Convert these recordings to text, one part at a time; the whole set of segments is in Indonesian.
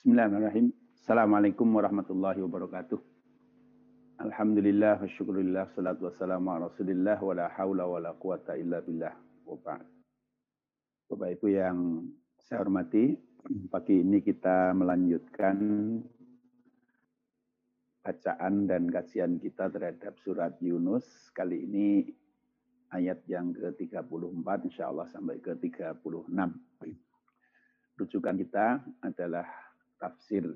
Bismillahirrahmanirrahim. Assalamualaikum warahmatullahi wabarakatuh. Alhamdulillah wa syukurillah salatu wassalamu ala rasulillah wa la hawla wa la quwata illa billah ba'd. Bapak Ibu yang saya hormati, pagi ini kita melanjutkan bacaan dan kajian kita terhadap surat Yunus. Kali ini ayat yang ke-34 insya Allah sampai ke-36. Rujukan kita adalah tafsir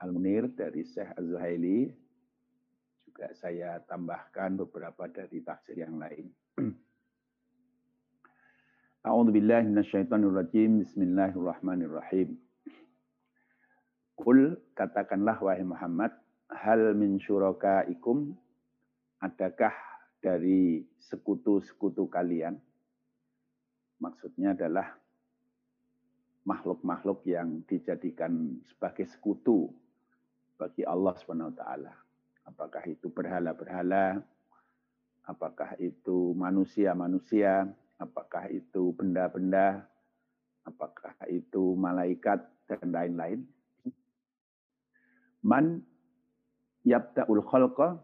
Al-Munir dari Syekh Az-Zuhaili. Juga saya tambahkan beberapa dari tafsir yang lain. A'udzu billahi minasyaitonir rajim. Bismillahirrahmanirrahim. Kul katakanlah wahai Muhammad, hal min syurakaikum adakah dari sekutu-sekutu kalian? Maksudnya adalah makhluk-makhluk yang dijadikan sebagai sekutu bagi Allah SWT. Apakah itu berhala-berhala, apakah itu manusia-manusia, apakah itu benda-benda, apakah itu malaikat, dan lain-lain. Man yabda'ul khalqa,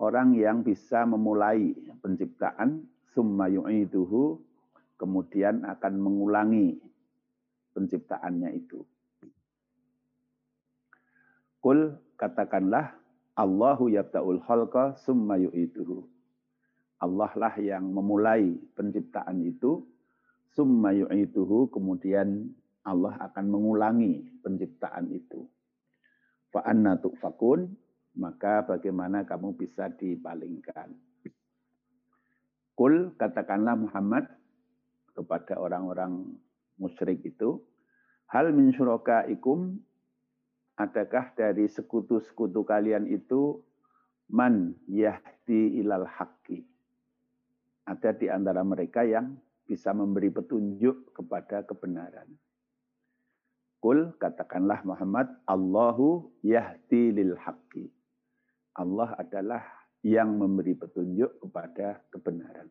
orang yang bisa memulai penciptaan, summa yu'iduhu, kemudian akan mengulangi penciptaannya itu. Kul katakanlah Allahu yabda'ul khalqa summa yu'iduhu. Allah lah yang memulai penciptaan itu, summa yu'iduhu, kemudian Allah akan mengulangi penciptaan itu. Fa'anna tu'fakun, maka bagaimana kamu bisa dipalingkan. Kul katakanlah Muhammad, kepada orang-orang musyrik itu, hal min ikum adakah dari sekutu-sekutu kalian itu man yahdi ilal haqqi. Ada di antara mereka yang bisa memberi petunjuk kepada kebenaran. Kul katakanlah Muhammad, Allahu yahdi lil haqqi. Allah adalah yang memberi petunjuk kepada kebenaran.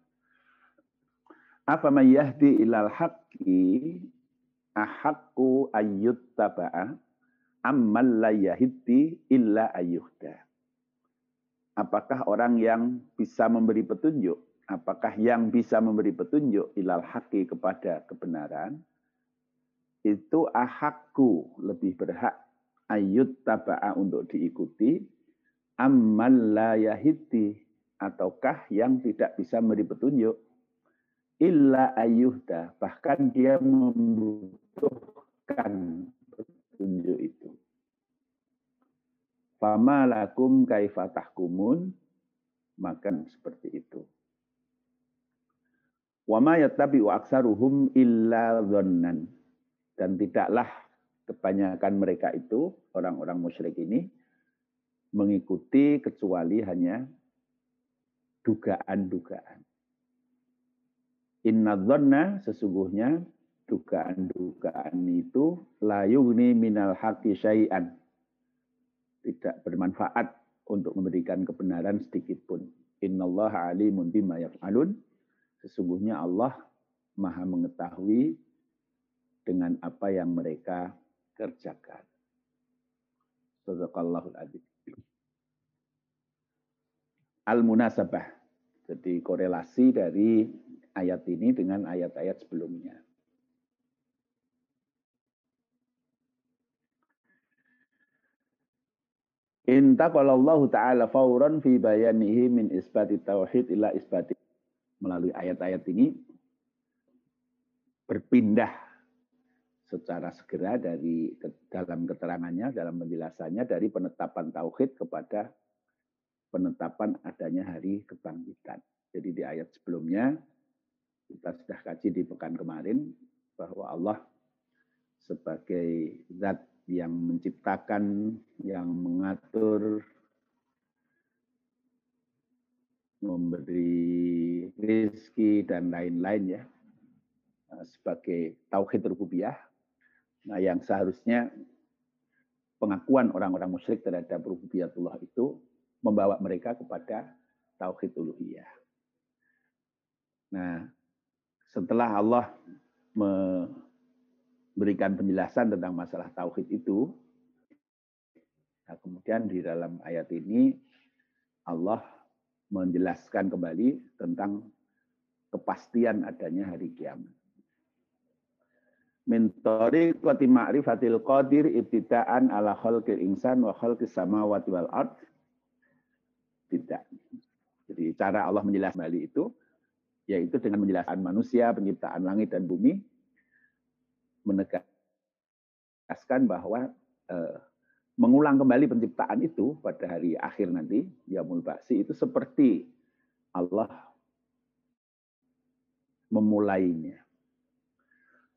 Apa yahdi ilal haqqi ahaqqu ayyut taba'a ammal la yahdi illa ayyuhda. Apakah orang yang bisa memberi petunjuk, apakah yang bisa memberi petunjuk ilal haqqi kepada kebenaran, itu ahakku lebih berhak ayyut taba'a untuk diikuti, ammal la yahdi, ataukah yang tidak bisa memberi petunjuk, illa ayuhda. Bahkan dia membutuhkan petunjuk itu. Fama lakum kaifatahkumun maka seperti itu. Wama yattabi'u aksaruhum illa dhannan. Dan tidaklah kebanyakan mereka itu orang-orang musyrik ini mengikuti kecuali hanya dugaan-dugaan Inna dhanna sesungguhnya dugaan-dugaan itu layugni minal haqi syai'an. Tidak bermanfaat untuk memberikan kebenaran sedikit pun. Allah alimun bima yaf'alun. Sesungguhnya Allah maha mengetahui dengan apa yang mereka kerjakan. Sadaqallahul adzim. Al-munasabah. Jadi korelasi dari ayat ini dengan ayat-ayat sebelumnya. Inta Allah Ta'ala fauran fi bayanihi min isbati tauhid ila isbati. Melalui ayat-ayat ini berpindah secara segera dari dalam keterangannya, dalam penjelasannya dari penetapan tauhid kepada penetapan adanya hari kebangkitan. Jadi di ayat sebelumnya kita sudah kaji di pekan kemarin bahwa Allah sebagai zat yang menciptakan, yang mengatur, memberi rezeki dan lain-lain ya sebagai tauhid rububiyah. Nah, yang seharusnya pengakuan orang-orang musyrik terhadap rububiyatullah itu membawa mereka kepada tauhid uluhiyah. Nah, setelah Allah berikan penjelasan tentang masalah tauhid itu. Nah, kemudian di dalam ayat ini Allah menjelaskan kembali tentang kepastian adanya hari kiamat. Min tariqati ma'rifatil qadir ibtida'an ala khalqil insan wa khalqis samawati wal ard. Tidak. Jadi cara Allah menjelaskan kembali itu yaitu dengan menjelaskan manusia, penciptaan langit dan bumi, menegaskan bahwa eh, mengulang kembali penciptaan itu pada hari akhir nanti, Yaumul Ba'si itu seperti Allah memulainya.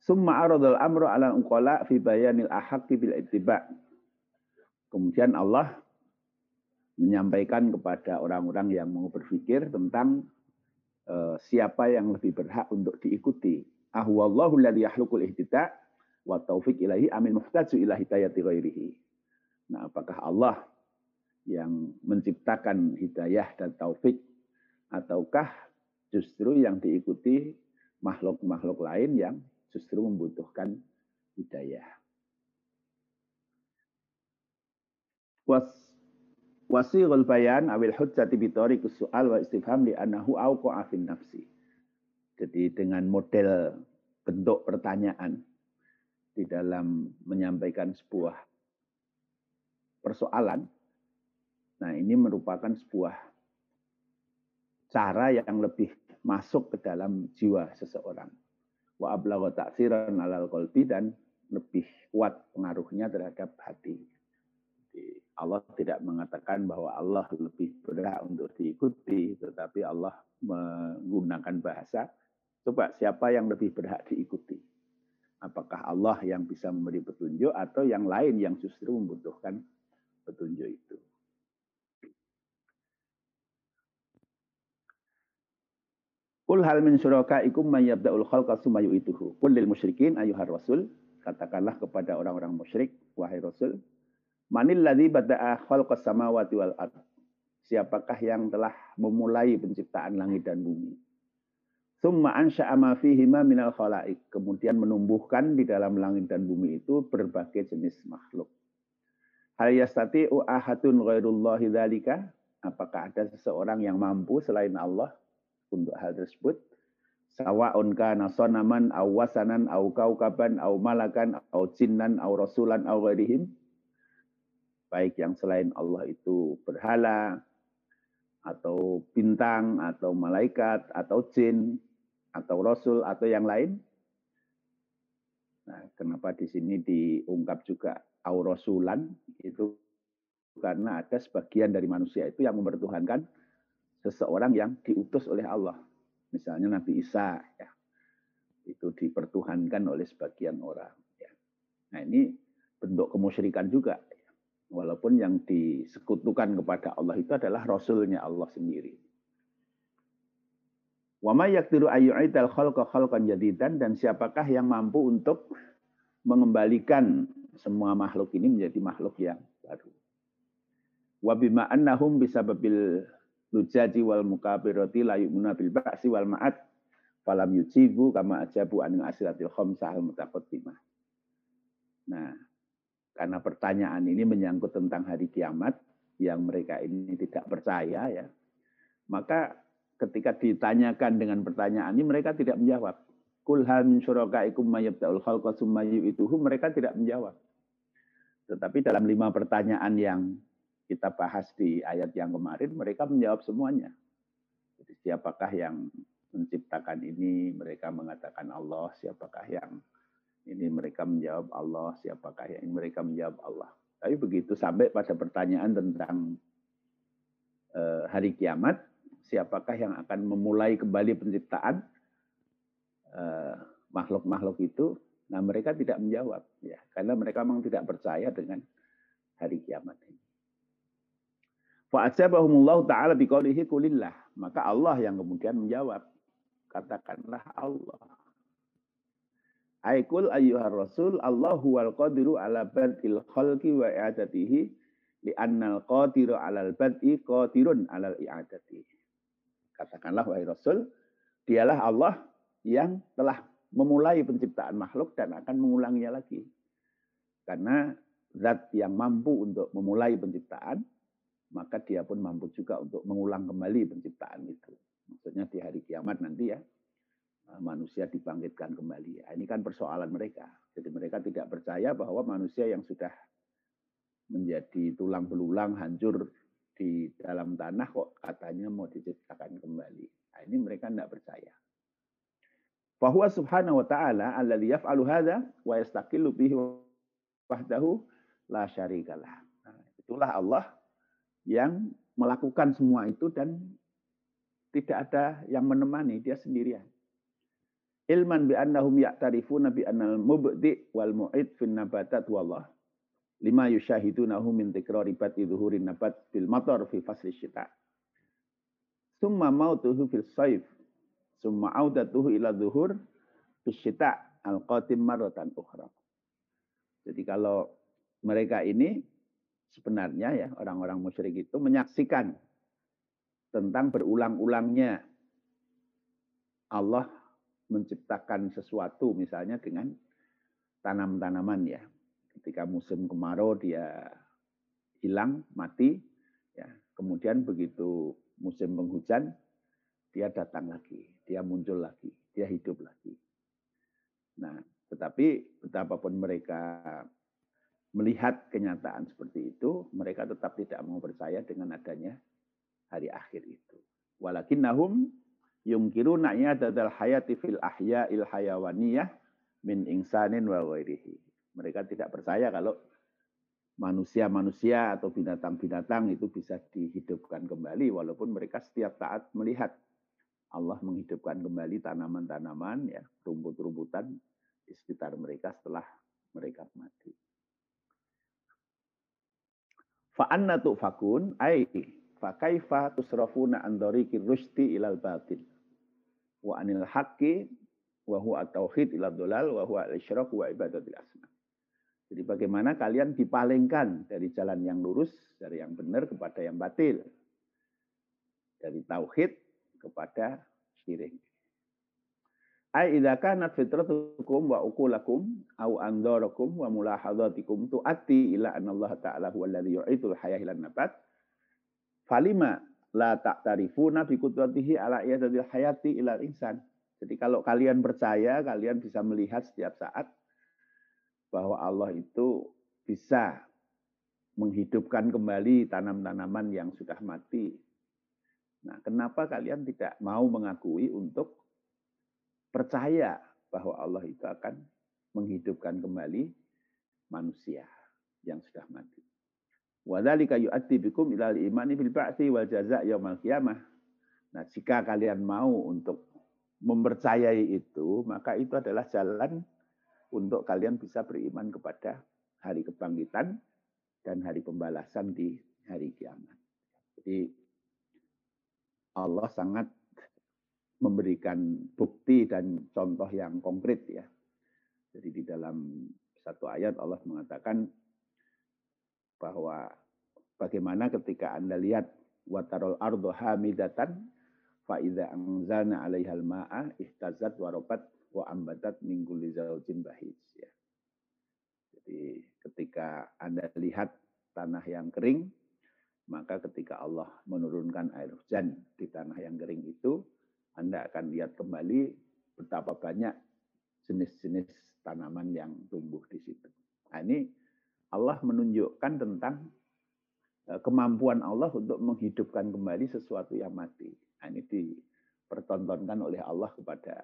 Summa aradul amru ala unqala fi bayanil ahaqi bil ittiba. Kemudian Allah menyampaikan kepada orang-orang yang mau berpikir tentang siapa yang lebih berhak untuk diikuti. Ahwallahu alladhi yahlukul ihtida wa taufiq ilahi amin muhtaju ila hidayati ghairihi. Nah, apakah Allah yang menciptakan hidayah dan taufik ataukah justru yang diikuti makhluk-makhluk lain yang justru membutuhkan hidayah. Was wasighul bayan awil hujjati bi su'al wa istifham li annahu awqa'a fin nafsi. Jadi dengan model bentuk pertanyaan di dalam menyampaikan sebuah persoalan. Nah, ini merupakan sebuah cara yang lebih masuk ke dalam jiwa seseorang. Wa ablagha ta'siran alal qalbi dan lebih kuat pengaruhnya terhadap hati. Allah tidak mengatakan bahwa Allah lebih berhak untuk diikuti, tetapi Allah menggunakan bahasa, coba siapa yang lebih berhak diikuti? Apakah Allah yang bisa memberi petunjuk atau yang lain yang justru membutuhkan petunjuk itu. Kul hal min syurakaikum may yabda'ul khalqa tsumma yu'ituhu. Qul lil musyrikin ayyuhar rasul, katakanlah kepada orang-orang musyrik, wahai rasul, manil ladzi bada'a khalqas samawati wal ard. Siapakah yang telah memulai penciptaan langit dan bumi? Summa ansha'a ma fihima minal khalaik. Kemudian menumbuhkan di dalam langit dan bumi itu berbagai jenis makhluk. Hal yastati'u ahadun ghairullahi dzalika? Apakah ada seseorang yang mampu selain Allah untuk hal tersebut? Sawa'un kana sonaman aw wasanan aw kaukaban aw malakan aw jinnan aw rasulan aw ghairihim? Baik yang selain Allah itu berhala, atau bintang, atau malaikat, atau jin, atau rasul, atau yang lain. Nah, kenapa di sini diungkap juga aurasulan itu karena ada sebagian dari manusia itu yang mempertuhankan seseorang yang diutus oleh Allah. Misalnya Nabi Isa ya. Itu dipertuhankan oleh sebagian orang ya. Nah, ini bentuk kemusyrikan juga. Walaupun yang disekutukan kepada Allah itu adalah rasulnya Allah sendiri. Wa may yaqdiru ayyu'idal khalqa khalqan jadidan dan siapakah yang mampu untuk mengembalikan semua makhluk ini menjadi makhluk yang baru. Wa bima annahum bisababil lujaji wal mukabirati la yu'minu bil ba'si wal ma'at falam yujibu kama ajabu an asiratil khamsah al mutaqaddimah. Nah, karena pertanyaan ini menyangkut tentang hari kiamat yang mereka ini tidak percaya ya. Maka ketika ditanyakan dengan pertanyaan ini mereka tidak menjawab. Kul hal min syurakaikum mayyabda'ul khalqa mereka tidak menjawab. Tetapi dalam lima pertanyaan yang kita bahas di ayat yang kemarin, mereka menjawab semuanya. Jadi siapakah yang menciptakan ini? Mereka mengatakan Allah. Siapakah yang ini? Mereka menjawab Allah. Siapakah yang? Mereka menjawab Allah. Tapi begitu sampai pada pertanyaan tentang eh, hari kiamat, siapakah yang akan memulai kembali penciptaan eh, makhluk-makhluk itu? Nah mereka tidak menjawab ya karena mereka memang tidak percaya dengan hari kiamat ini. Fa'ajabahumullahu ta'ala biqaulihi kulillah. Maka Allah yang kemudian menjawab. Katakanlah Allah. Aikul ayyuhar rasul Allahu wal qadiru ala bad'il khalqi wa i'adatihi li annal qadiru alal bad'i qadirun alal i'adati. Katakanlah wahai rasul, dialah Allah yang telah memulai penciptaan makhluk dan akan mengulanginya lagi. Karena zat yang mampu untuk memulai penciptaan, maka dia pun mampu juga untuk mengulang kembali penciptaan itu. Maksudnya di hari kiamat nanti ya, manusia dibangkitkan kembali. Ini kan persoalan mereka. Jadi mereka tidak percaya bahwa manusia yang sudah menjadi tulang belulang, hancur di dalam tanah kok katanya mau diciptakan kembali. Nah, ini mereka tidak percaya. Bahwa subhanahu wa ta'ala alladhi yaf'alu hadha wa yastaqillu bihi wahdahu la syarikalah. Nah, itulah Allah yang melakukan semua itu dan tidak ada yang menemani, dia sendirian. Ilman bi annahum ya'tarifuna bi annal mubdi wal mu'id fin nabatat wallah. Lima yushahidunahu min tikrari bati dhuhurin nabat bil matar fi fasli syita. Summa mautuhu fil saif. Summa audatuhu ila dhuhur fi syita al-qatim marratan ukhra. Jadi kalau mereka ini sebenarnya ya orang-orang musyrik itu menyaksikan tentang berulang-ulangnya Allah menciptakan sesuatu misalnya dengan tanam-tanaman ya. Ketika musim kemarau dia hilang, mati, ya. Kemudian begitu musim penghujan dia datang lagi, dia muncul lagi, dia hidup lagi. Nah, tetapi betapapun mereka melihat kenyataan seperti itu, mereka tetap tidak mau percaya dengan adanya hari akhir itu. Walakinnahum yungkiruna dadal hayati fil ahya il hayawaniyah min insanin wa ghairihi. Mereka tidak percaya kalau manusia-manusia atau binatang-binatang itu bisa dihidupkan kembali walaupun mereka setiap saat melihat Allah menghidupkan kembali tanaman-tanaman ya, rumput-rumputan di sekitar mereka setelah mereka mati. Fa anna fakun ai fa kaifa tusrafuna an dariqir rusdi ilal batil wa anil haqqi wa huwa at-tauhid ila dolal wa huwa al-isyrak wa ibadatul asma. Jadi bagaimana kalian dipalingkan dari jalan yang lurus, dari yang benar kepada yang batil. Dari tauhid kepada syirik. Ai idza kanat fitratukum wa ukulakum au andarakum wa mulahadatikum tu'atti ila anna Allah ta'ala huwa alladhi yu'itul ilan nabat falima la ta'tarifuna bi qudratihi ala iyadil hayati ila insan. Jadi kalau kalian percaya, kalian bisa melihat setiap saat bahwa Allah itu bisa menghidupkan kembali tanam-tanaman yang sudah mati. Nah, kenapa kalian tidak mau mengakui untuk percaya bahwa Allah itu akan menghidupkan kembali manusia yang sudah mati. Wadzalika yu'addi bikum ilal imani bil ba'tsi wal jaza' yaumil qiyamah. Nah, jika kalian mau untuk mempercayai itu, maka itu adalah jalan untuk kalian bisa beriman kepada hari kebangkitan dan hari pembalasan di hari kiamat. Jadi Allah sangat memberikan bukti dan contoh yang konkret ya. Jadi di dalam satu ayat Allah mengatakan bahwa bagaimana ketika Anda lihat watarul ardu hamidatan fa idza anzalna 'alaihal ma'a ihtazat wa rabat wa ambatat min kulli zaujin bahij ya. Jadi ketika Anda lihat tanah yang kering maka ketika Allah menurunkan air hujan di tanah yang kering itu anda akan lihat kembali betapa banyak jenis-jenis tanaman yang tumbuh di situ. Nah, ini Allah menunjukkan tentang eh, kemampuan Allah untuk menghidupkan kembali sesuatu yang mati. Nah, ini dipertontonkan oleh Allah kepada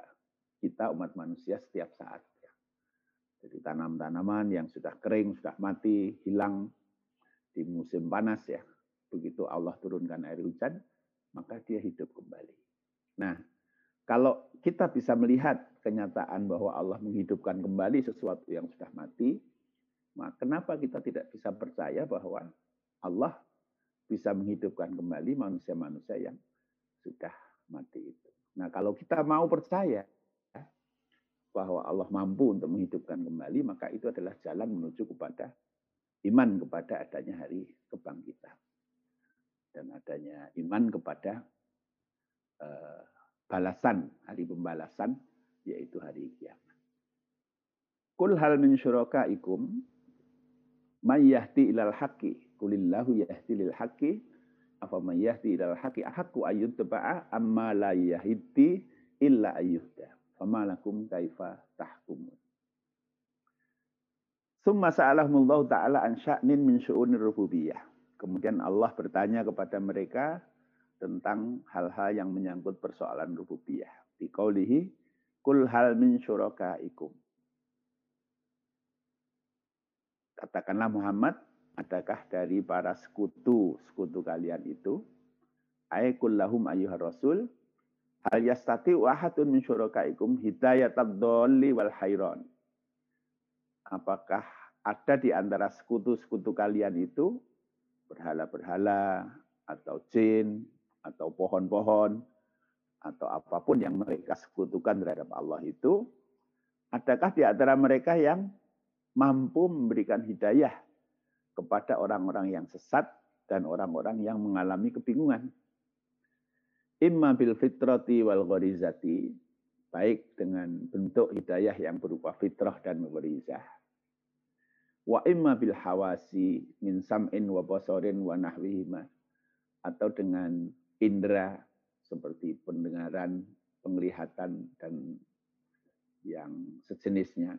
kita umat manusia setiap saat. Jadi tanam-tanaman yang sudah kering, sudah mati, hilang di musim panas ya. Begitu Allah turunkan air hujan, maka dia hidup kembali. Nah, kalau kita bisa melihat kenyataan bahwa Allah menghidupkan kembali sesuatu yang sudah mati, kenapa kita tidak bisa percaya bahwa Allah bisa menghidupkan kembali manusia-manusia yang sudah mati itu. Nah, kalau kita mau percaya bahwa Allah mampu untuk menghidupkan kembali, maka itu adalah jalan menuju kepada iman kepada adanya hari kebangkitan dan adanya iman kepada Eh, balasan, hari pembalasan yaitu hari kiamat. Kul hal min syurakaikum may yahdi ilal haqqi kulillahu yahdi lil haqqi afa may yahdi ilal haqqi ahqqu ayyuttaba'a amma la yahdi illa ayyuhda fama lakum kaifa tahkumun Summa sa'alahumullahu ta'ala an sya'nin min syu'unir rububiyah. Kemudian Allah bertanya kepada mereka tentang hal-hal yang menyangkut persoalan rububiyah. Di qawlihi, kul hal min syurakaikum. Katakanlah Muhammad, adakah dari para sekutu, sekutu kalian itu, ayakul lahum ayyuhar rasul, hal yastati wahadun min syurakaikum hidayatad dhalli wal hayran apakah ada di antara sekutu-sekutu kalian itu? Berhala-berhala atau jin atau pohon-pohon atau apa pun yang mereka sekutukan terhadap Allah itu adakah di antara mereka yang mampu memberikan hidayah kepada orang-orang yang sesat dan orang-orang yang mengalami kebingungan imma bil fitrati wal gharizati baik dengan bentuk hidayah yang berupa fitrah dan gharizah wa imma bil hawasi min sam'in wa basarin wa nahwihima atau dengan indera seperti pendengaran, penglihatan dan yang sejenisnya.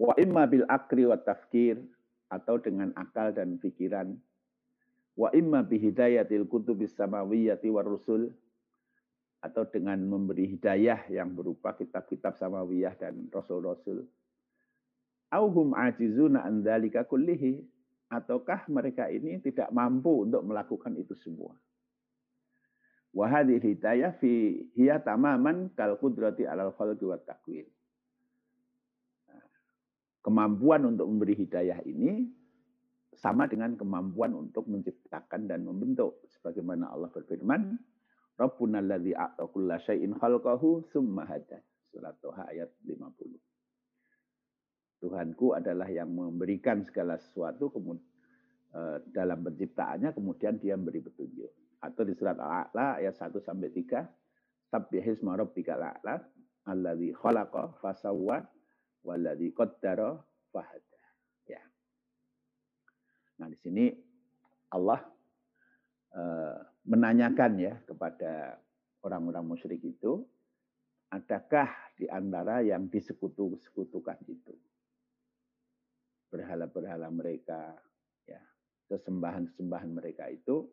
Wa imma bil akri wa tafkir atau dengan akal dan pikiran. Wa imma bi hidayatil kutubis samawiyyati war rusul atau dengan memberi hidayah yang berupa kitab-kitab samawiyah dan rasul-rasul. Auhum ajizuna an dzalika kullihi ataukah mereka ini tidak mampu untuk melakukan itu semua? Wa hadhihi hidayah fi hiya tamaman kal qudrati alal khalqi wa takwin kemampuan untuk memberi hidayah ini sama dengan kemampuan untuk menciptakan dan membentuk. Sebagaimana Allah berfirman Rabbuna alladzi a'ta kulla syai'in khalqahu tsumma hada. Surat Toha ayat 50 Tuhanku adalah yang memberikan segala sesuatu eh, dalam penciptaannya kemudian dia memberi petunjuk. Atau di surat Al-A'la ayat 1 sampai 3, Sabbihisma rabbikal a'la alladzi khalaqa fasawwa walladzi qaddara fahada. Ya. Nah, di sini Allah uh, menanyakan ya kepada orang-orang musyrik itu, adakah di antara yang disekutu-sekutukan itu? berhala-berhala mereka, ya, sesembahan-sesembahan mereka itu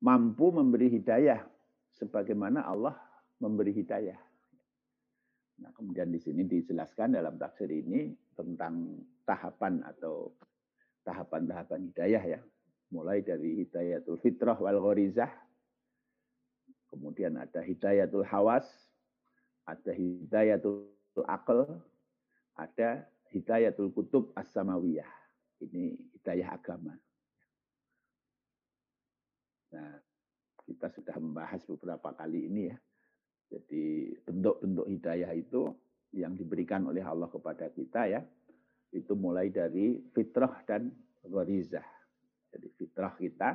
mampu memberi hidayah sebagaimana Allah memberi hidayah. Nah, kemudian di sini dijelaskan dalam tafsir ini tentang tahapan atau tahapan-tahapan hidayah ya. Mulai dari hidayatul fitrah wal ghorizah, kemudian ada hidayatul hawas, ada hidayatul akal, ada Hidayatul Kutub As-Samawiyah. Ini hidayah agama. Nah, kita sudah membahas beberapa kali ini ya. Jadi bentuk-bentuk hidayah itu yang diberikan oleh Allah kepada kita ya, itu mulai dari fitrah dan gharizah. Jadi fitrah kita,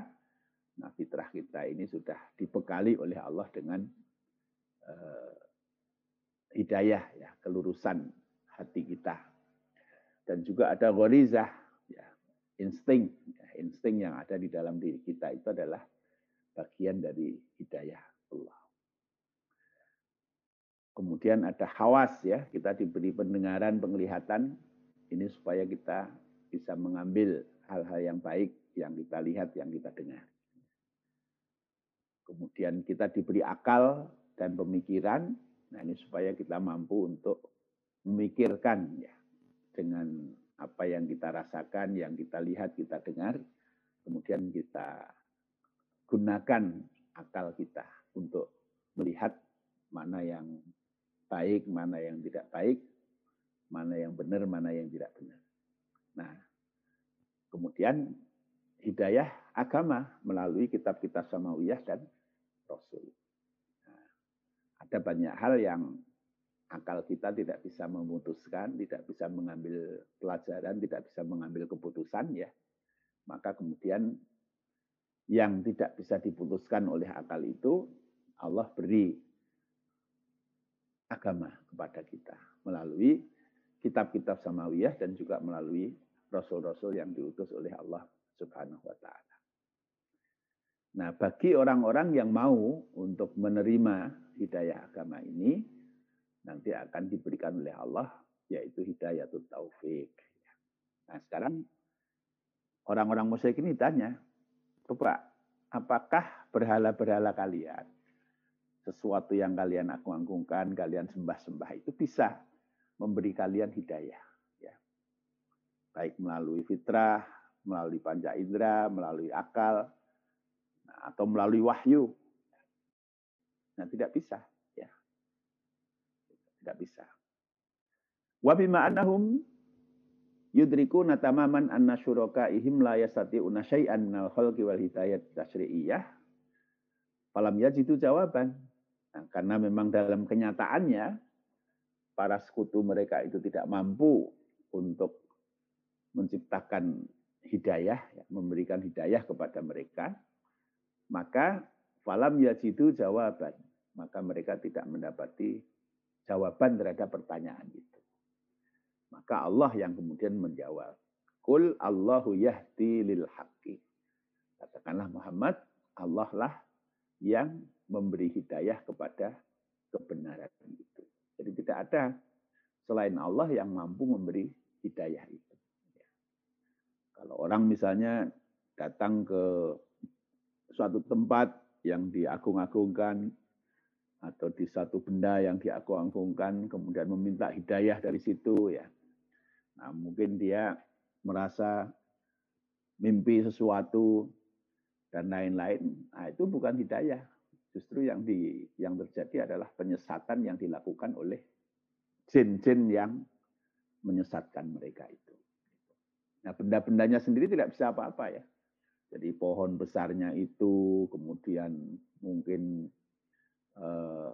nah fitrah kita ini sudah dibekali oleh Allah dengan uh, hidayah ya, kelurusan hati kita dan juga ada ghorizah, ya, insting. Ya, insting yang ada di dalam diri kita itu adalah bagian dari hidayah Allah. Kemudian ada hawas ya, kita diberi pendengaran, penglihatan ini supaya kita bisa mengambil hal-hal yang baik yang kita lihat, yang kita dengar. Kemudian kita diberi akal dan pemikiran, nah ini supaya kita mampu untuk memikirkan ya dengan apa yang kita rasakan, yang kita lihat, kita dengar, kemudian kita gunakan akal kita untuk melihat mana yang baik, mana yang tidak baik, mana yang benar, mana yang tidak benar. Nah, kemudian hidayah agama melalui kitab-kitab Samawiyah dan Rasul. Nah, ada banyak hal yang akal kita tidak bisa memutuskan, tidak bisa mengambil pelajaran, tidak bisa mengambil keputusan ya. Maka kemudian yang tidak bisa diputuskan oleh akal itu Allah beri agama kepada kita melalui kitab-kitab samawiyah dan juga melalui rasul-rasul yang diutus oleh Allah Subhanahu wa taala. Nah, bagi orang-orang yang mau untuk menerima hidayah agama ini, nanti akan diberikan oleh Allah, yaitu hidayah taufik. Nah, sekarang orang-orang musyrik ini tanya, Coba, apakah berhala-berhala kalian, sesuatu yang kalian agung-agungkan, kalian sembah-sembah itu bisa memberi kalian hidayah? Ya. Baik melalui fitrah, melalui panca indera, melalui akal, atau melalui wahyu. Nah, tidak bisa. Ya. Tidak bisa. Wa bima annahum yudriku natamaman anna syuraka ihim la yastati'una syai'an minal khalqi wal hidayat tasyri'iyah. Falam yajidu jawaban. Nah, karena memang dalam kenyataannya para sekutu mereka itu tidak mampu untuk menciptakan hidayah, ya, memberikan hidayah kepada mereka, maka falam yajidu jawaban. Maka mereka tidak mendapati jawaban terhadap pertanyaan itu. Maka Allah yang kemudian menjawab. Kul Allahu yahdi lil haqqi. Katakanlah Muhammad, Allah lah yang memberi hidayah kepada kebenaran itu. Jadi tidak ada selain Allah yang mampu memberi hidayah itu. Kalau orang misalnya datang ke suatu tempat yang diagung-agungkan atau di satu benda yang diagung-agungkan kemudian meminta hidayah dari situ ya. Nah, mungkin dia merasa mimpi sesuatu dan lain-lain. Nah, itu bukan hidayah. Justru yang di yang terjadi adalah penyesatan yang dilakukan oleh jin-jin yang menyesatkan mereka itu. Nah, benda-bendanya sendiri tidak bisa apa-apa ya. Jadi pohon besarnya itu, kemudian mungkin eh,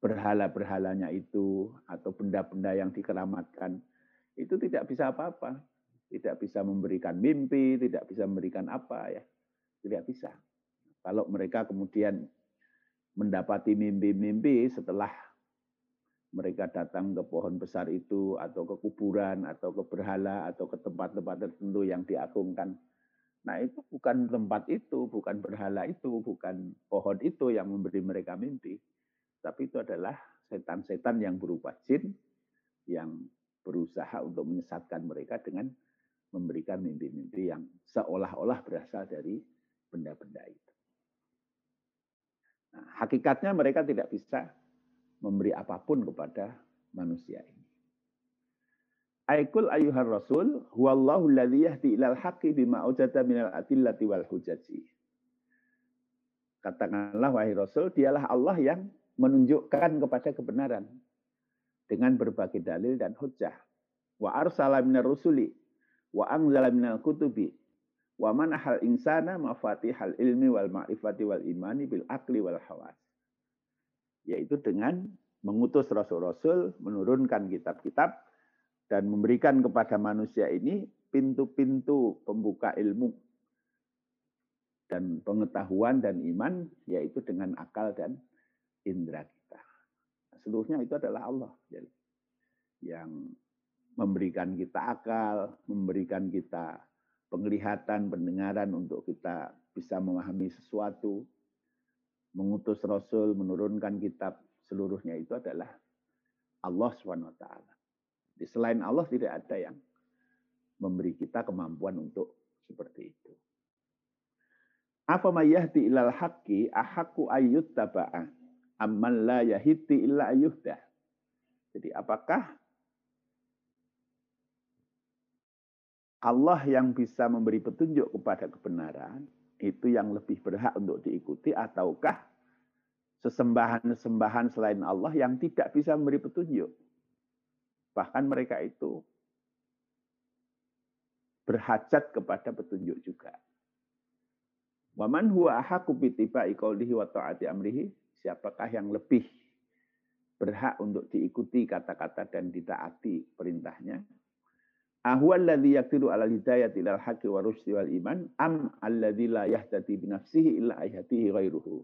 berhala-berhalanya itu, atau benda-benda yang dikeramatkan, itu tidak bisa apa-apa. Tidak bisa memberikan mimpi, tidak bisa memberikan apa ya. Tidak bisa. Kalau mereka kemudian mendapati mimpi-mimpi setelah mereka datang ke pohon besar itu atau ke kuburan atau ke berhala atau ke tempat-tempat tertentu yang diagungkan Nah itu bukan tempat itu, bukan berhala itu, bukan pohon itu yang memberi mereka mimpi. Tapi itu adalah setan-setan yang berupa jin yang berusaha untuk menyesatkan mereka dengan memberikan mimpi-mimpi yang seolah-olah berasal dari benda-benda itu. Nah, hakikatnya mereka tidak bisa memberi apa pun kepada manusia ini. Aikul ayuhar rasul huwallahu alladhi yahdi ilal haqqi bima ujada minal adillati wal hujaji. Katakanlah wahai rasul, dialah Allah yang menunjukkan kepada kebenaran dengan berbagai dalil dan hujah. Wa arsala minar rusuli wa anzala minal kutubi wa manahal insana mafatihal ilmi wal ma'rifati wal imani bil akli wal hawas. Yaitu dengan mengutus rasul-rasul, menurunkan kitab-kitab, dan memberikan kepada manusia ini pintu-pintu pembuka ilmu dan pengetahuan dan iman yaitu dengan akal dan indera kita. Seluruhnya itu adalah Allah yang memberikan kita akal, memberikan kita penglihatan, pendengaran untuk kita bisa memahami sesuatu, mengutus Rasul, menurunkan kitab, seluruhnya itu adalah Allah SWT. Selain Allah tidak ada yang memberi kita kemampuan untuk seperti itu. Apa ilal haqqi ahaku ayyut amman la yahiti. Jadi apakah Allah yang bisa memberi petunjuk kepada kebenaran itu yang lebih berhak untuk diikuti ataukah sesembahan-sesembahan selain Allah yang tidak bisa memberi petunjuk? Bahkan mereka itu berhajat kepada petunjuk juga. Waman huwa ahaku bitiba'i qawlihi wa ta'ati amrihi. Siapakah yang lebih berhak untuk diikuti kata-kata dan ditaati perintahnya? Ala ilal wa iman am alladhi la binafsihi illa ayatihi ghairuhu.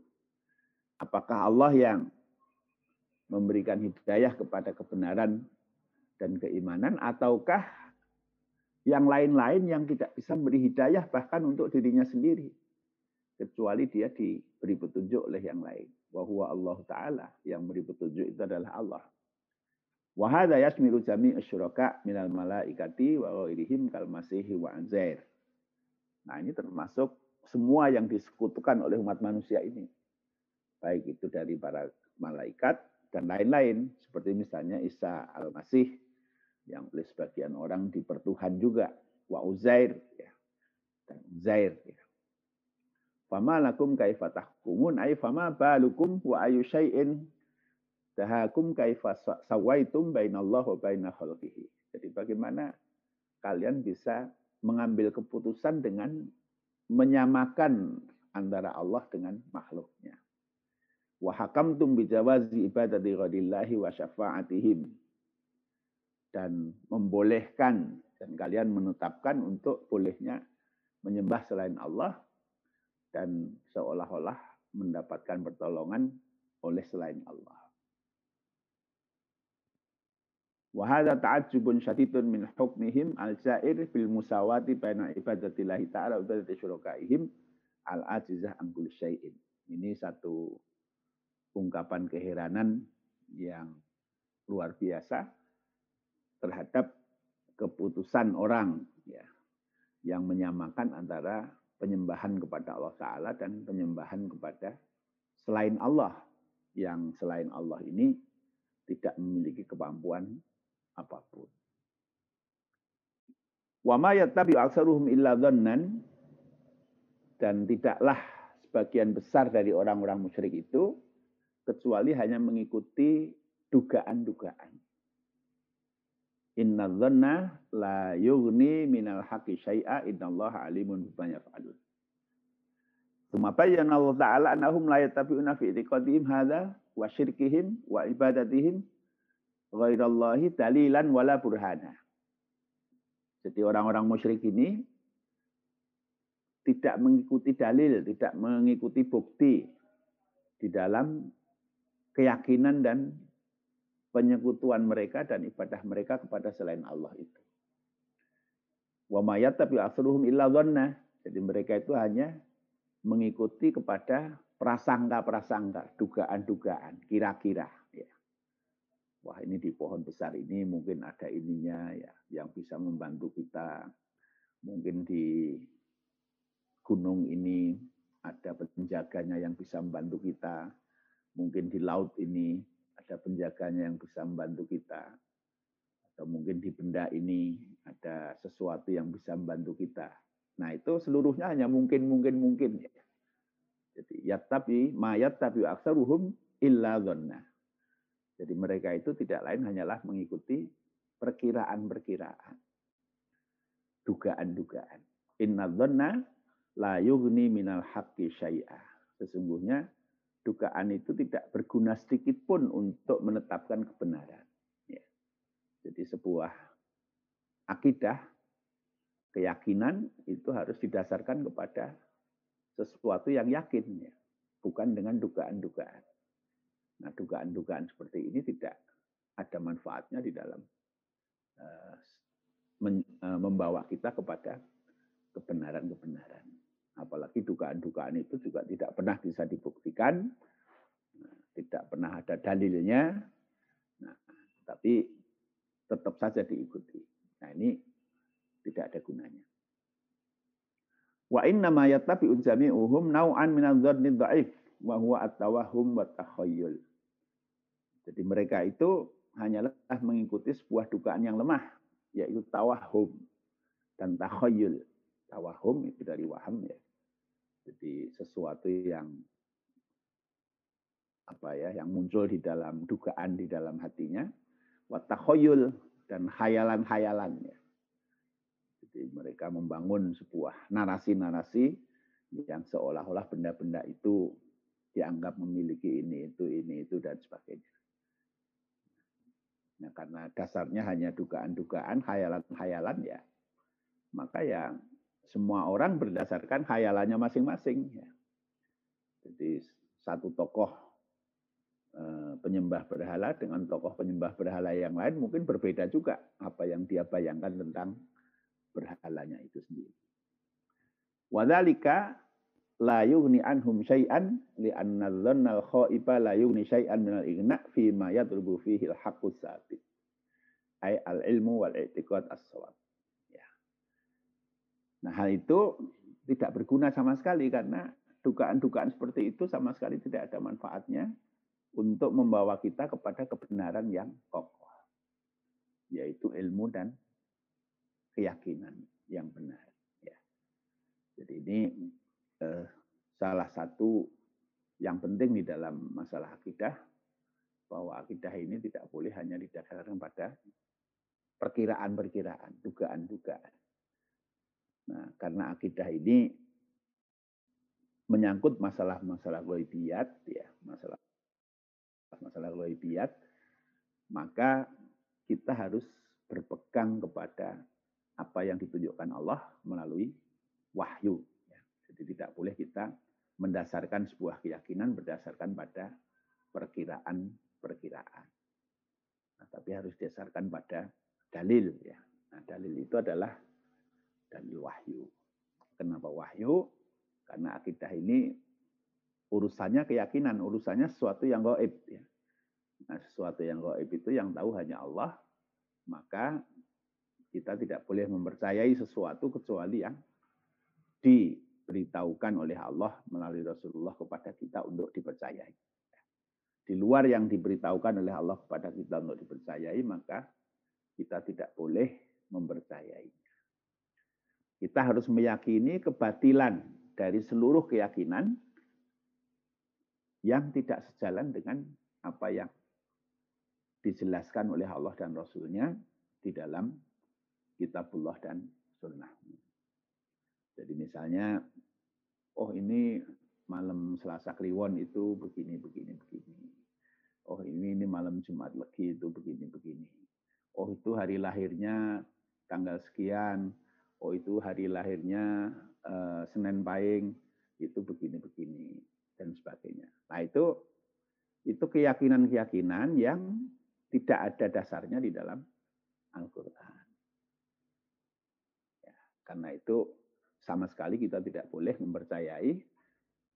Apakah Allah yang memberikan hidayah kepada kebenaran dan keimanan ataukah yang lain-lain yang tidak bisa memberi hidayah bahkan untuk dirinya sendiri? Kecuali dia diberi petunjuk oleh yang lain. Bahwa Allah taala yang memberi petunjuk itu adalah Allah wa hadza yasmiru jami' asyuraka minal malaikati wa ghairihim kal masihi wa anzair nah ini termasuk semua yang disekutukan oleh umat manusia ini baik itu dari para malaikat dan lain-lain seperti misalnya Isa al-Masih yang oleh sebagian orang dipertuhan juga wa Uzair ya dan Uzair ya. Fama lakum kaifa tahkumun ay fama balukum wa ayu syai'in tahakum kaifa sawaitum bainallah wa baina khalqihi. Jadi bagaimana kalian bisa mengambil keputusan dengan menyamakan antara Allah dengan makhluknya. Wa hakamtum bijawazi ibadati ghadillahi wa syafa'atihim dan membolehkan dan kalian menetapkan untuk bolehnya menyembah selain Allah dan seolah-olah mendapatkan pertolongan oleh selain Allah. Wahada ta'ajjubun syadidun min hukmihim al-jair fil musawati baina ibadatillahi ta'ala wa ibadati syurakaihim al-ajizah an syai'in. Ini satu ungkapan keheranan yang luar biasa terhadap keputusan orang ya yang menyamakan antara penyembahan kepada Allah Ta'ala dan penyembahan kepada selain Allah yang selain Allah ini tidak memiliki kemampuan apa pun. Wa ma yattabi aksaruhum illa dhannan dan tidaklah sebagian besar dari orang-orang musyrik itu kecuali hanya mengikuti dugaan-dugaan. Inna dhanna la yughni minal haqqi syai'a innallaha alimun bima yaf'alun. Tsumma bayyana Allah Ta'ala annahum la yattabi'una fi i'tiqadihim hadza wa syirkihim wa ibadatihim ghairallahi dalilan wala burhana. Jadi orang-orang musyrik ini tidak mengikuti dalil, tidak mengikuti bukti di dalam keyakinan dan penyekutuan mereka dan ibadah mereka kepada selain Allah itu. Wa mayat tapi asruhum illa dhanna. Jadi mereka itu hanya mengikuti kepada prasangka-prasangka, dugaan-dugaan, kira-kira. Wah ini di pohon besar ini mungkin ada ininya ya, yang bisa membantu kita. Mungkin di gunung ini ada penjaganya yang bisa membantu kita. Mungkin di laut ini ada penjaganya yang bisa membantu kita. Atau mungkin di benda ini ada sesuatu yang bisa membantu kita. Nah itu seluruhnya hanya mungkin, mungkin, mungkin. Jadi ya tapi mayat tapi aksaruhum illa dhanna. Jadi mereka itu tidak lain hanyalah mengikuti perkiraan-perkiraan. Dugaan-dugaan. Inna dhanna la yughni minal haqqi syai'ah. Sesungguhnya dugaan itu tidak berguna sedikit pun untuk menetapkan kebenaran. Ya. Jadi sebuah akidah, keyakinan itu harus didasarkan kepada sesuatu yang yakin, ya. bukan dengan dugaan-dugaan. Nah, dugaan-dugaan seperti ini tidak ada manfaatnya di dalam men, uh, membawa kita kepada kebenaran-kebenaran. Apalagi dugaan-dugaan itu juga tidak pernah bisa dibuktikan, tidak pernah ada dalilnya, nah, tapi tetap saja diikuti. Nah ini tidak ada gunanya. Wa inna ma yattabi ujami'uhum naw'an min adh-dhanni dha'if wa huwa at-tawahhum wa takhayyul. Jadi mereka itu hanyalah mengikuti sebuah dugaan yang lemah, yaitu tawahum dan takhayyul. Tawahum itu dari waham ya. Jadi sesuatu yang apa ya yang muncul di dalam dugaan di dalam hatinya watakhoyul dan hayalan-hayalannya. Jadi mereka membangun sebuah narasi-narasi yang seolah-olah benda-benda itu dianggap memiliki ini, itu, ini, itu, dan sebagainya. Nah, karena dasarnya hanya dugaan-dugaan, hayalan-hayalan ya, maka yang semua orang berdasarkan khayalannya masing-masing. Ya. Jadi satu tokoh eh, penyembah berhala dengan tokoh penyembah berhala yang lain mungkin berbeda juga apa yang dia bayangkan tentang berhalanya itu sendiri. Wadhalika la yughni anhum syai'an li anna dhannal khaiba la yughni syai'an minal igna fi ma yatlubu fihi al-haqqus sabit. Ay al-ilmu wal i'tiqad as-sawab. Ya. Nah, hal itu tidak berguna sama sekali karena dugaan-dugaan seperti itu sama sekali tidak ada manfaatnya untuk membawa kita kepada kebenaran yang kokoh, yaitu ilmu dan keyakinan yang benar. Ya. Jadi ini eh, salah satu yang penting di dalam masalah akidah bahwa akidah ini tidak boleh hanya didasarkan pada perkiraan-perkiraan, dugaan-dugaan. Nah, karena akidah ini menyangkut masalah-masalah goibiyat, ya, masalah masalah goibiyat, maka kita harus berpegang kepada apa yang ditunjukkan Allah melalui wahyu. Jadi tidak boleh kita mendasarkan sebuah keyakinan berdasarkan pada perkiraan-perkiraan. Nah, tapi harus didasarkan pada dalil. Ya. Nah, dalil itu adalah dalil wahyu. Kenapa wahyu? Karena akidah ini urusannya keyakinan, urusannya sesuatu yang goib. Ya. Nah, sesuatu yang goib itu yang tahu hanya Allah, maka kita tidak boleh mempercayai sesuatu kecuali yang diberitahukan oleh Allah melalui Rasulullah kepada kita untuk dipercayai. Di luar yang diberitahukan oleh Allah kepada kita untuk dipercayai, maka kita tidak boleh mempercayainya. Kita harus meyakini kebatilan dari seluruh keyakinan yang tidak sejalan dengan apa yang dijelaskan oleh Allah dan Rasulnya di dalam kitabullah dan sunnah. Jadi misalnya, oh ini malam Selasa Kliwon itu begini, begini, begini. Oh ini, ini malam Jumat Legi itu begini, begini. Oh itu hari lahirnya tanggal sekian. Oh itu hari lahirnya uh, Senin Pahing itu begini-begini dan sebagainya. Nah itu itu keyakinan-keyakinan yang tidak ada dasarnya di dalam Al-Quran. Ya, karena itu sama sekali kita tidak boleh mempercayai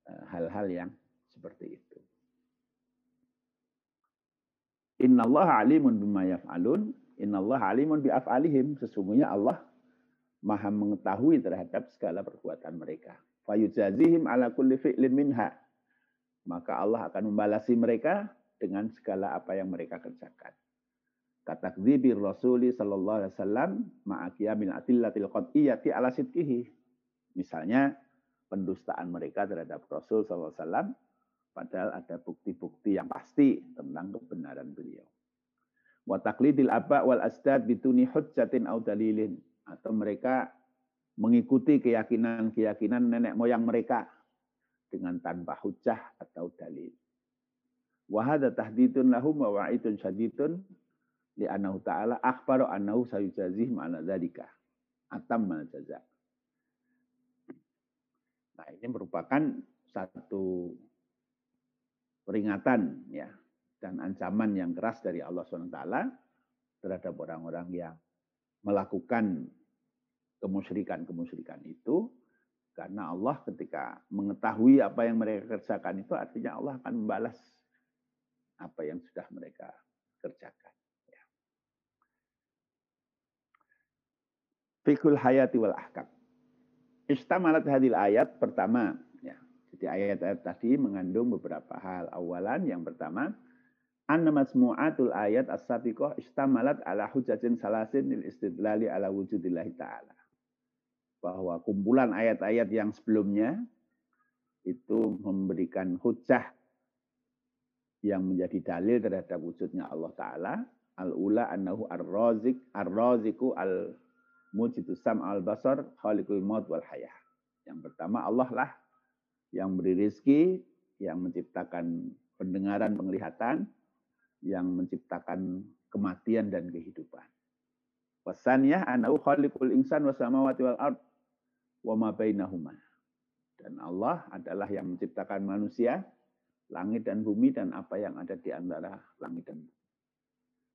eh, hal-hal yang seperti itu. Inna Allah alimun bima yaf'alun. Inna Allah alimun bi'af'alihim. Sesungguhnya Allah maha mengetahui terhadap segala perbuatan mereka. Fayujazihim ala kulli fi'lin minha. Maka Allah akan membalasi mereka dengan segala apa yang mereka kerjakan. Kata dzibir Rasuli sallallahu alaihi wasallam ma'aqiyamil atillatil qat'iyyati ala sidqihi. Misalnya pendustaan mereka terhadap Rasul wasallam padahal ada bukti-bukti yang pasti tentang kebenaran beliau. Wa taqlidil aba wal asdad bituni hujjatin au dalilin atau mereka mengikuti keyakinan-keyakinan nenek moyang mereka dengan tanpa hujah atau dalil. Wahada tahdidun lahum wa wa'idun syadidun li anahu ta'ala akhbaru annahu sayujazih ma'ana dzalika. Atam jaza. Nah, ini merupakan satu peringatan ya dan ancaman yang keras dari Allah SWT terhadap orang-orang yang melakukan kemusyrikan-kemusyrikan itu karena Allah ketika mengetahui apa yang mereka kerjakan itu artinya Allah akan membalas apa yang sudah mereka kerjakan. Ya. Fikul hayati wal ahkam. Istamalat hadil ayat pertama. Ya. Jadi ayat-ayat tadi mengandung beberapa hal. Awalan yang pertama, anna masmu'atul ayat as-sabiqah istamalat ala hujatin salasin lil istidlali ala wujudillahi ta'ala. Bahwa kumpulan ayat-ayat yang sebelumnya itu memberikan hujah yang menjadi dalil terhadap wujudnya Allah Ta'ala. Al-ula annahu ar-razik, ar-raziku al-mujidu sam al-basar, khalikul maut wal hayah. Yang pertama Allah lah yang beri rizki, yang menciptakan pendengaran, penglihatan, yang menciptakan kematian dan kehidupan. Pesannya anau khaliqul insan wa samawati wal ard wa ma bainahuma. Dan Allah adalah yang menciptakan manusia langit dan bumi dan apa yang ada di antara langit dan bumi.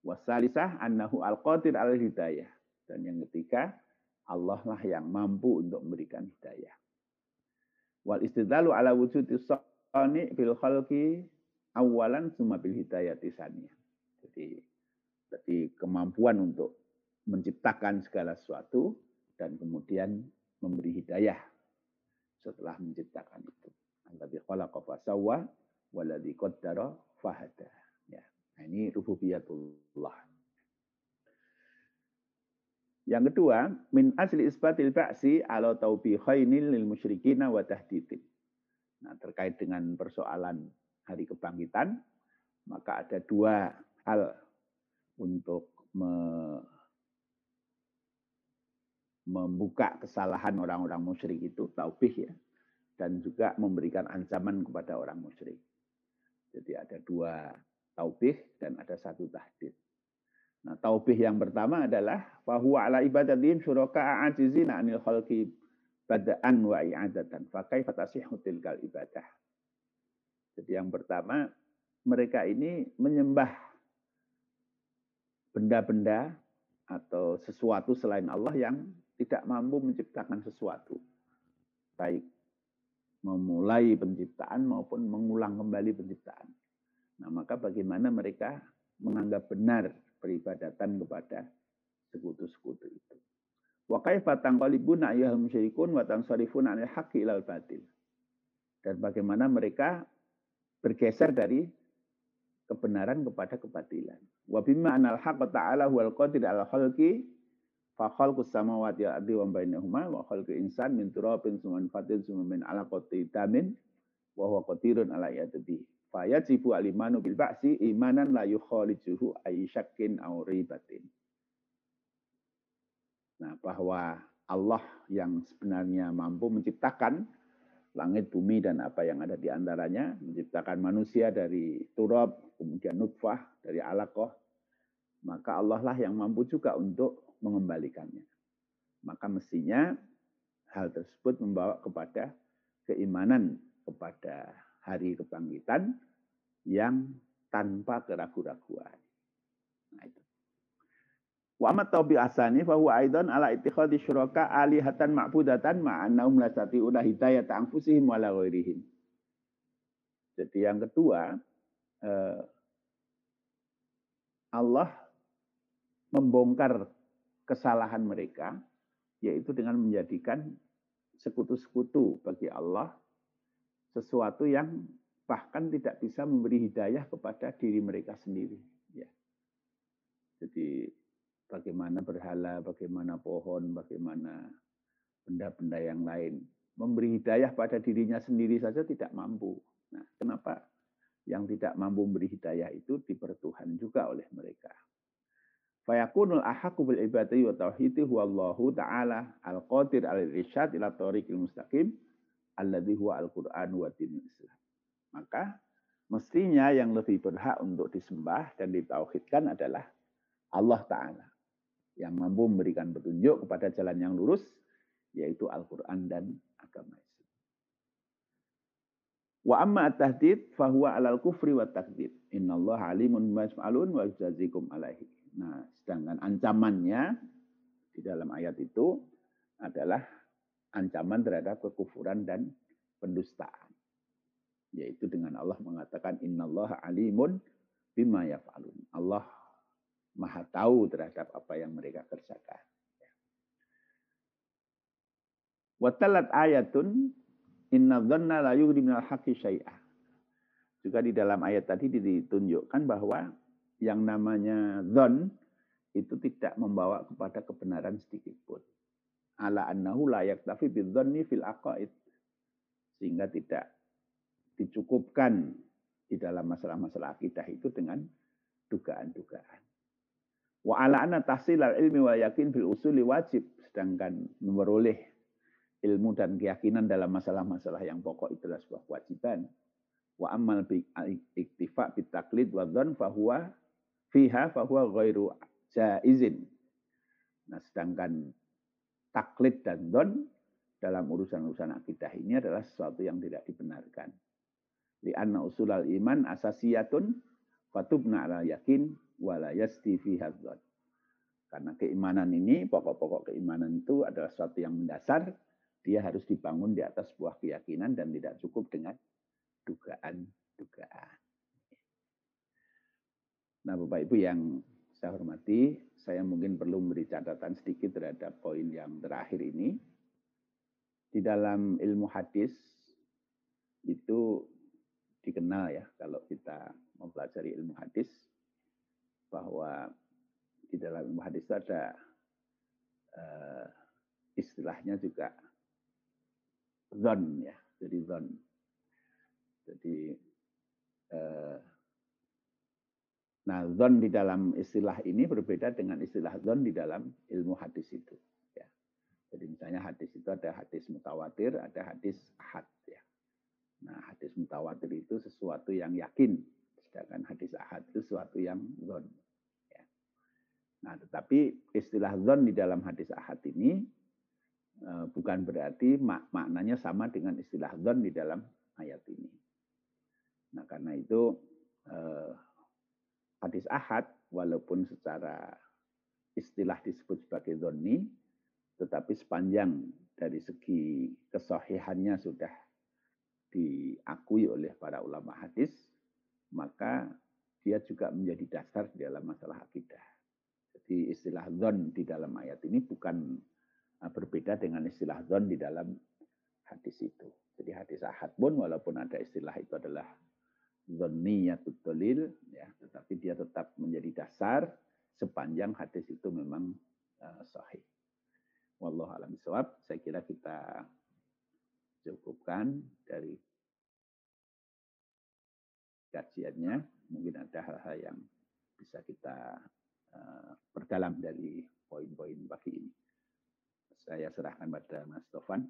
Wasalisah annahu al-qadir al-hidayah. Dan yang ketiga, Allah lah yang mampu untuk memberikan hidayah. Wal istidlalu ala wujudi sani bil khalqi awalan summa bil hidayati saniyah. Jadi jadi kemampuan untuk menciptakan segala sesuatu dan kemudian memberi hidayah setelah menciptakan itu. Alladzi khalaqa fasawwa waladzi qaddara fahada. Ya. Nah, ini rububiyatullah. Yang kedua, min asli isbatil ba'si ala taubihainil lil musyrikina wa tahdidin. Nah, terkait dengan persoalan hari kebangkitan, maka ada dua hal untuk me membuka kesalahan orang-orang musyrik itu, taubih ya, dan juga memberikan ancaman kepada orang musyrik. Jadi ada dua taubih dan ada satu tahdid. Nah, taubih yang pertama adalah bahwa ala ibadatin syuraka a'ajizina anil khalqi bada'an wa i'adatan. Fakai fatasihu tilkal ibadah. Jadi yang pertama, mereka ini menyembah benda-benda atau sesuatu selain Allah yang tidak mampu menciptakan sesuatu. Baik memulai penciptaan maupun mengulang kembali penciptaan. Nah, maka bagaimana mereka menganggap benar peribadatan kepada sekutu-sekutu itu. Wa kaifa tanqalibuna ayyuhum musyrikun wa tansarifuna 'anil haqqi ilal batil. Dan bagaimana mereka bergeser dari kebenaran kepada kebatilan. Wa bima anal haqq ta'ala huwal qadir al khalqi fa khalqus samawati wal ardi wa bainahuma wa khalqu insan min turabin summan fatin summan min alaqati damin wa huwa qadirun ala yadihi Fayajibu alimanu bil ba'si imanan la yukhalijuhu ayyasyakin aw ribatin. Nah, bahwa Allah yang sebenarnya mampu menciptakan langit, bumi, dan apa yang ada di antaranya, menciptakan manusia dari turab, kemudian nutfah, dari alaqah, maka Allah lah yang mampu juga untuk mengembalikannya. Maka mestinya hal tersebut membawa kepada keimanan kepada hari kebangkitan yang tanpa keraguan-raguan. Nah itu. Wa amat taubi asani bahwa aidan ala ittikhadi syuraka alihatan ma'budatan ma'annahum la tati'una hidayat anfusihim wa la ghairihim. Jadi yang kedua, eh, Allah membongkar kesalahan mereka yaitu dengan menjadikan sekutu-sekutu bagi Allah sesuatu yang bahkan tidak bisa memberi hidayah kepada diri mereka sendiri. Ya. Jadi bagaimana berhala, bagaimana pohon, bagaimana benda-benda yang lain. Memberi hidayah pada dirinya sendiri saja tidak mampu. Nah, kenapa yang tidak mampu memberi hidayah itu dipertuhan juga oleh mereka. Fayakunul ahaku bil ibadati wa tauhidi huwa Allahu ta'ala al-qadir al-irsyad ila tariqil mustaqim alladhi huwa al-Qur'an wa dinul Islam. Maka mestinya yang lebih berhak untuk disembah dan ditauhidkan adalah Allah Ta'ala. Yang mampu memberikan petunjuk kepada jalan yang lurus, yaitu Al-Quran dan agama Islam. Wa amma at-tahdid fahuwa alal kufri wa. Inna Allah alimun mas'alun wa jazikum alaihi. Nah, sedangkan ancamannya di dalam ayat itu adalah ancaman terhadap kekufuran dan pendustaan. Yaitu dengan Allah mengatakan innallaha alimun bima yaf'alun. Allah Maha tahu terhadap apa yang mereka kerjakan. Watalat ayatun inna dhanna la yughni minal haqqi syai'ah. Juga di dalam ayat tadi ditunjukkan bahwa yang namanya dhon itu tidak membawa kepada kebenaran sedikit pun ala annahu la yaktafi bidzanni fil aqaid sehingga tidak dicukupkan di dalam masalah-masalah akidah itu dengan dugaan-dugaan. Wa ala anna tahsil al ilmi wa yakin bil usuli wajib sedangkan memperoleh ilmu dan keyakinan dalam masalah-masalah yang pokok itu adalah sebuah kewajiban. Wa amal bi iktifa bit taklid wa dzan fahuwa fiha fahuwa ghairu jaizin. Nah, sedangkan taklid dan don dalam urusan-urusan akidah ini adalah sesuatu yang tidak dibenarkan. Lianna usulal iman asasiyatun fatubna ala yakin wala yasti fi. Karena keimanan ini, pokok-pokok keimanan itu adalah sesuatu yang mendasar, dia harus dibangun di atas sebuah keyakinan dan tidak cukup dengan dugaan-dugaan. Nah, Bapak Ibu yang saya hormati, saya mungkin perlu memberi catatan sedikit terhadap poin yang terakhir ini. Di dalam ilmu hadis itu dikenal ya kalau kita mempelajari ilmu hadis bahwa di dalam ilmu hadis itu ada uh, istilahnya juga zon ya jadi zon jadi uh, nah zon di dalam istilah ini berbeda dengan istilah zon di dalam ilmu hadis itu ya jadi misalnya hadis itu ada hadis mutawatir ada hadis ahad ya Nah, hadis mutawatir itu sesuatu yang yakin, sedangkan hadis ahad itu sesuatu yang zon. Ya. Nah, tetapi istilah zon di dalam hadis ahad ini eh, bukan berarti mak maknanya sama dengan istilah zon di dalam ayat ini. Nah, karena itu eh, hadis ahad walaupun secara istilah disebut sebagai zonni, tetapi sepanjang dari segi kesohihannya sudah diakui oleh para ulama hadis, maka dia juga menjadi dasar dalam masalah akidah. Jadi istilah zon di dalam ayat ini bukan uh, berbeda dengan istilah zon di dalam hadis itu. Jadi hadis ahad pun walaupun ada istilah itu adalah zonniyatut dolil, ya, tetapi dia tetap menjadi dasar sepanjang hadis itu memang uh, sahih. Wallahu a'lam Saya kira kita cukupkan dari kajiannya. Mungkin ada hal-hal yang bisa kita uh, perdalam dari poin-poin pagi ini. Saya serahkan pada Mas Tovan.